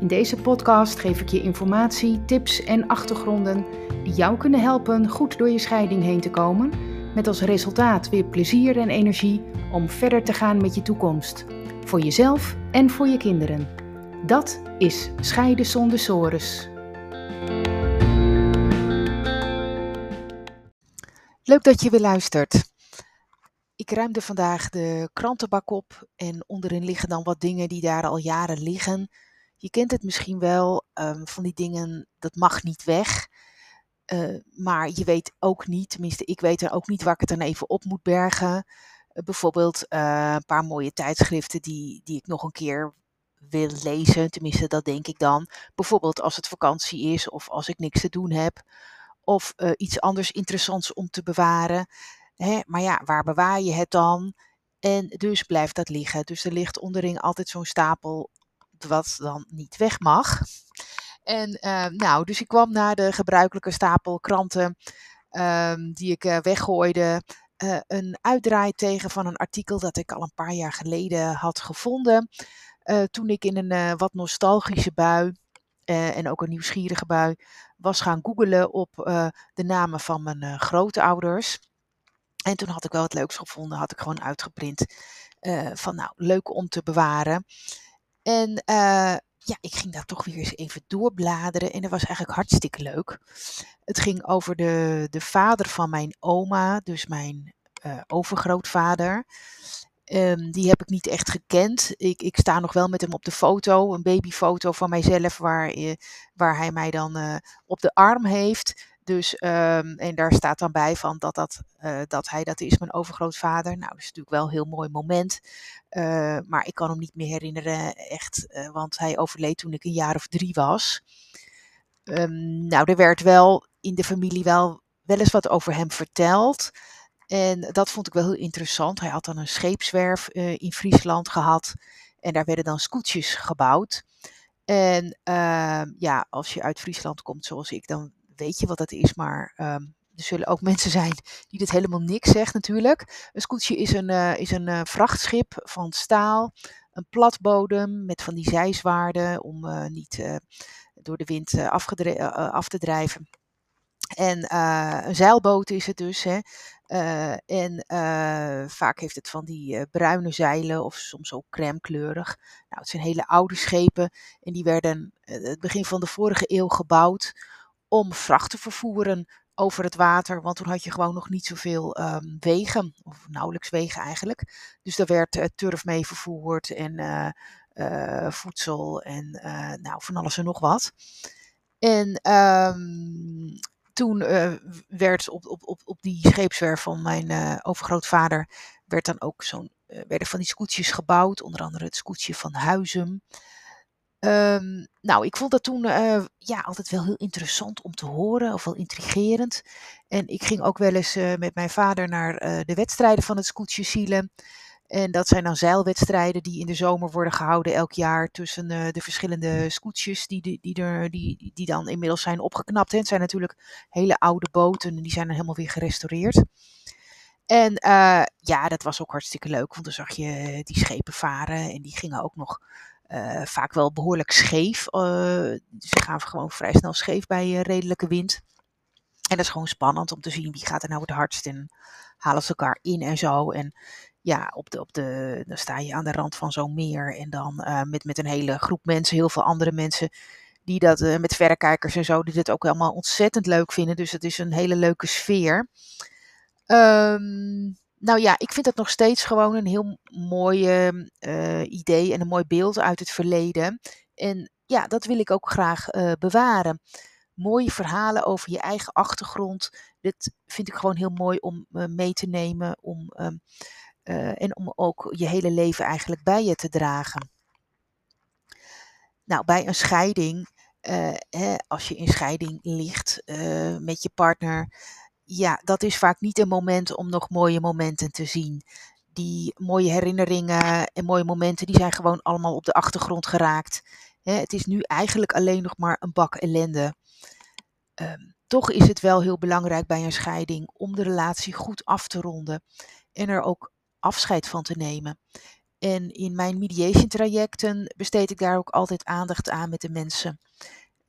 In deze podcast geef ik je informatie, tips en achtergronden die jou kunnen helpen goed door je scheiding heen te komen, met als resultaat weer plezier en energie om verder te gaan met je toekomst, voor jezelf en voor je kinderen. Dat is Scheiden zonder sores. Leuk dat je weer luistert. Ik ruimde vandaag de krantenbak op en onderin liggen dan wat dingen die daar al jaren liggen je kent het misschien wel um, van die dingen, dat mag niet weg. Uh, maar je weet ook niet, tenminste ik weet er ook niet waar ik het dan even op moet bergen. Uh, bijvoorbeeld uh, een paar mooie tijdschriften die, die ik nog een keer wil lezen. Tenminste, dat denk ik dan. Bijvoorbeeld als het vakantie is of als ik niks te doen heb. Of iets anders interessants om te bewaren. Hè? Maar ja, waar bewaar je het dan? En dus blijft dat liggen. Dus er ligt onderin altijd zo'n stapel wat dan niet weg mag. En uh, nou, dus ik kwam naar de gebruikelijke stapel kranten um, die ik uh, weggooide. Uh, een uitdraai tegen van een artikel dat ik al een paar jaar geleden had gevonden. Eh, toen ik in een wat nostalgische bui en ook een nieuwsgierige bui was gaan googelen op de namen van mijn grootouders. En toen had ik wel wat leuks gevonden, had ik gewoon uitgeprint. van nou, leuk om te bewaren. En uh, ja, ik ging daar toch weer eens even doorbladeren en dat was eigenlijk hartstikke leuk. Het ging over de, de vader van mijn oma, dus mijn uh, overgrootvader. Um, die heb ik niet echt gekend. Ik, ik sta nog wel met hem op de foto, een babyfoto van mijzelf, waar, uh, waar hij mij dan op de arm heeft. Dus, um, en daar staat dan bij van dat, dat, uh, dat hij dat is, mijn overgrootvader. Nou, dat is natuurlijk wel een heel mooi moment. Uh, maar ik kan hem niet meer herinneren, echt, uh, want hij overleed toen ik een jaar of drie was. Um, nou, er werd wel in de familie wel, wel eens wat over hem verteld. En dat vond ik wel heel interessant. Hij had dan een scheepswerf in Friesland gehad. En daar werden dan scootjes gebouwd. En ehm, ja, als je uit Friesland komt zoals ik, dan weet je wat dat is, maar um, er zullen ook mensen zijn die dit helemaal niks zegt natuurlijk. Een scootje is een, uh, is een uh, vrachtschip van staal, een platbodem met van die zijzwaarden om uh, niet door de wind af te drijven. En een zeilboot is het dus. Hè. En vaak heeft het van die bruine zeilen of soms ook crème kleurig. Nou, het zijn hele oude schepen en die werden het begin van de vorige eeuw gebouwd om vracht te vervoeren over het water. Want toen had je gewoon nog niet zoveel um, wegen, of nauwelijks wegen eigenlijk. Dus daar werd uh, turf mee vervoerd en uh, uh, voedsel en nou, van alles en nog wat. En um, toen werd op, op, op, op die scheepswerf van mijn overgrootvader werd dan ook zo'n, werden van die scootjes gebouwd. Onder andere het scootje van Huizum. Um, nou, ik vond dat toen uh, ja, altijd wel heel interessant om te horen, of wel intrigerend. En ik ging ook wel eens uh, met mijn vader naar uh, de wedstrijden van het scootje Zielen. En dat zijn dan zeilwedstrijden die in de zomer worden gehouden elk jaar tussen de verschillende scootjes die, die, die, die, die dan inmiddels zijn opgeknapt. En het zijn natuurlijk hele oude boten en die zijn dan helemaal weer gerestaureerd. En ja, dat was ook hartstikke leuk, want dan zag je die schepen varen en die gingen ook nog uh, vaak wel behoorlijk scheef. Uh, ze gaan gewoon vrij snel scheef bij uh, redelijke wind. En dat is gewoon spannend om te zien wie gaat er nou het hardst en halen ze elkaar in en zo. En ja, op de, op de, dan sta je aan de rand van zo'n meer en dan met, met een hele groep mensen, heel veel andere mensen die dat met verrekijkers en zo, die dat ook helemaal ontzettend leuk vinden. Dus het is een hele leuke sfeer. Um, nou ja, ik vind dat nog steeds gewoon een heel mooi uh, idee en een mooi beeld uit het verleden. En ja, dat wil ik ook graag uh, bewaren. Mooie verhalen over je eigen achtergrond. Dit vind ik gewoon heel mooi om uh, mee te nemen. Om, um, en om ook je hele leven eigenlijk bij je te dragen. Nou, bij een scheiding hè, als je in scheiding ligt met je partner, ja, dat is vaak niet een moment om nog mooie momenten te zien. Die mooie herinneringen en mooie momenten, die zijn gewoon allemaal op de achtergrond geraakt. Hè, het is nu eigenlijk alleen nog maar een bak ellende. Um, toch is het wel heel belangrijk bij een scheiding om de relatie goed af te ronden en er ook afscheid van te nemen. En in mijn mediation trajecten besteed ik daar ook altijd aandacht aan met de mensen.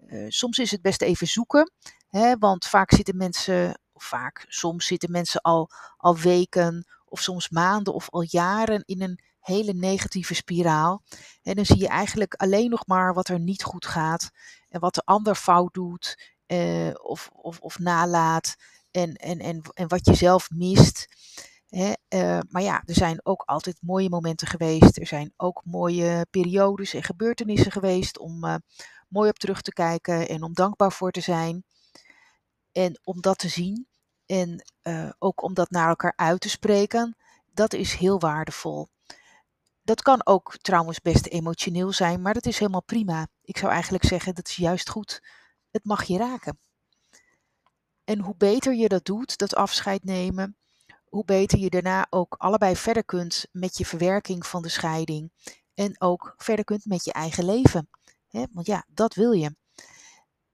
Uh, soms is het best even zoeken, hè, want vaak zitten mensen, vaak, soms zitten mensen al, al weken of soms maanden of al jaren in een hele negatieve spiraal. En dan zie je eigenlijk alleen nog maar wat er niet goed gaat en wat de ander fout doet uh, of, of, of nalaat en, en, en, en wat je zelf mist. Uh, maar ja, er zijn ook altijd mooie momenten geweest. Er zijn ook mooie periodes en gebeurtenissen geweest om uh, mooi op terug te kijken en om dankbaar voor te zijn. En om dat te zien en uh, ook om dat naar elkaar uit te spreken, dat is heel waardevol. Dat kan ook trouwens best emotioneel zijn, maar dat is helemaal prima. Ik zou eigenlijk zeggen, dat is juist goed. Het mag je raken. En hoe beter je dat doet, dat afscheid nemen, hoe beter je daarna ook allebei verder kunt met je verwerking van de scheiding. En ook verder kunt met je eigen leven. want ja, dat wil je.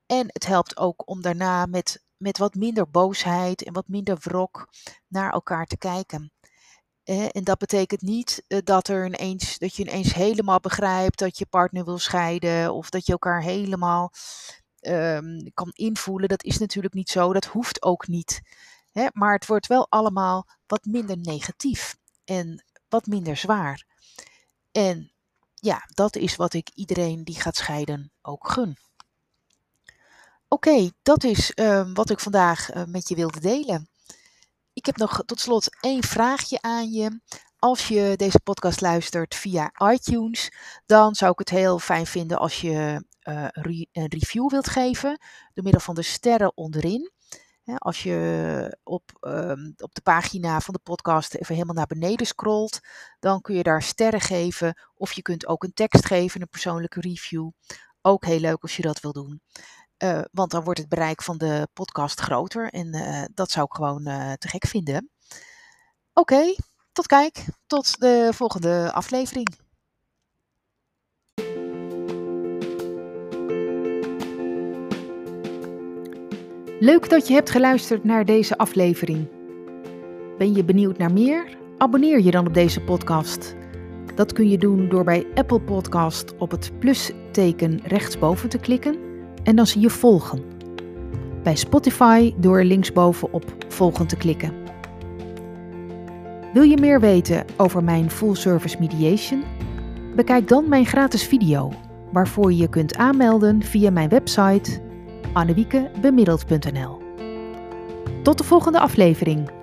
En het helpt ook om daarna met, met wat minder boosheid en wat minder wrok naar elkaar te kijken. en dat betekent niet eh, dat, er ineens, dat je ineens helemaal begrijpt dat je partner wil scheiden of dat je elkaar helemaal um, kan invoelen. Dat is natuurlijk niet zo, dat hoeft ook niet. Hè? Maar het wordt wel allemaal wat minder negatief en wat minder zwaar. En ja, dat is wat ik iedereen die gaat scheiden ook gun. Oké, dat is um, wat ik vandaag uh, met je wilde delen. Ik heb nog tot slot één vraagje aan je. Als je deze podcast luistert via iTunes, dan zou ik het heel fijn vinden als je re een review wilt geven door middel van de sterren onderin. als je op, um, op de pagina van de podcast even helemaal naar beneden scrolt, dan kun je daar sterren geven. Of je kunt ook een tekst geven, een persoonlijke review. Ook heel leuk als je dat wil doen. Uh, want dan wordt het bereik van de podcast groter en uh, dat zou ik gewoon te gek vinden. Oké, tot kijk, tot de volgende aflevering. Leuk dat je hebt geluisterd naar deze aflevering. Ben je benieuwd naar meer? Abonneer je dan op deze podcast. Dat kun je doen door bij Apple Podcast op het plusteken rechtsboven te klikken en dan zie je volgen. Bij Spotify door linksboven op volgen te klikken. Wil je meer weten over mijn full service mediation? Bekijk dan mijn gratis video, waarvoor je je kunt aanmelden via mijn website annewiekebemiddeld.nl. Tot de volgende aflevering.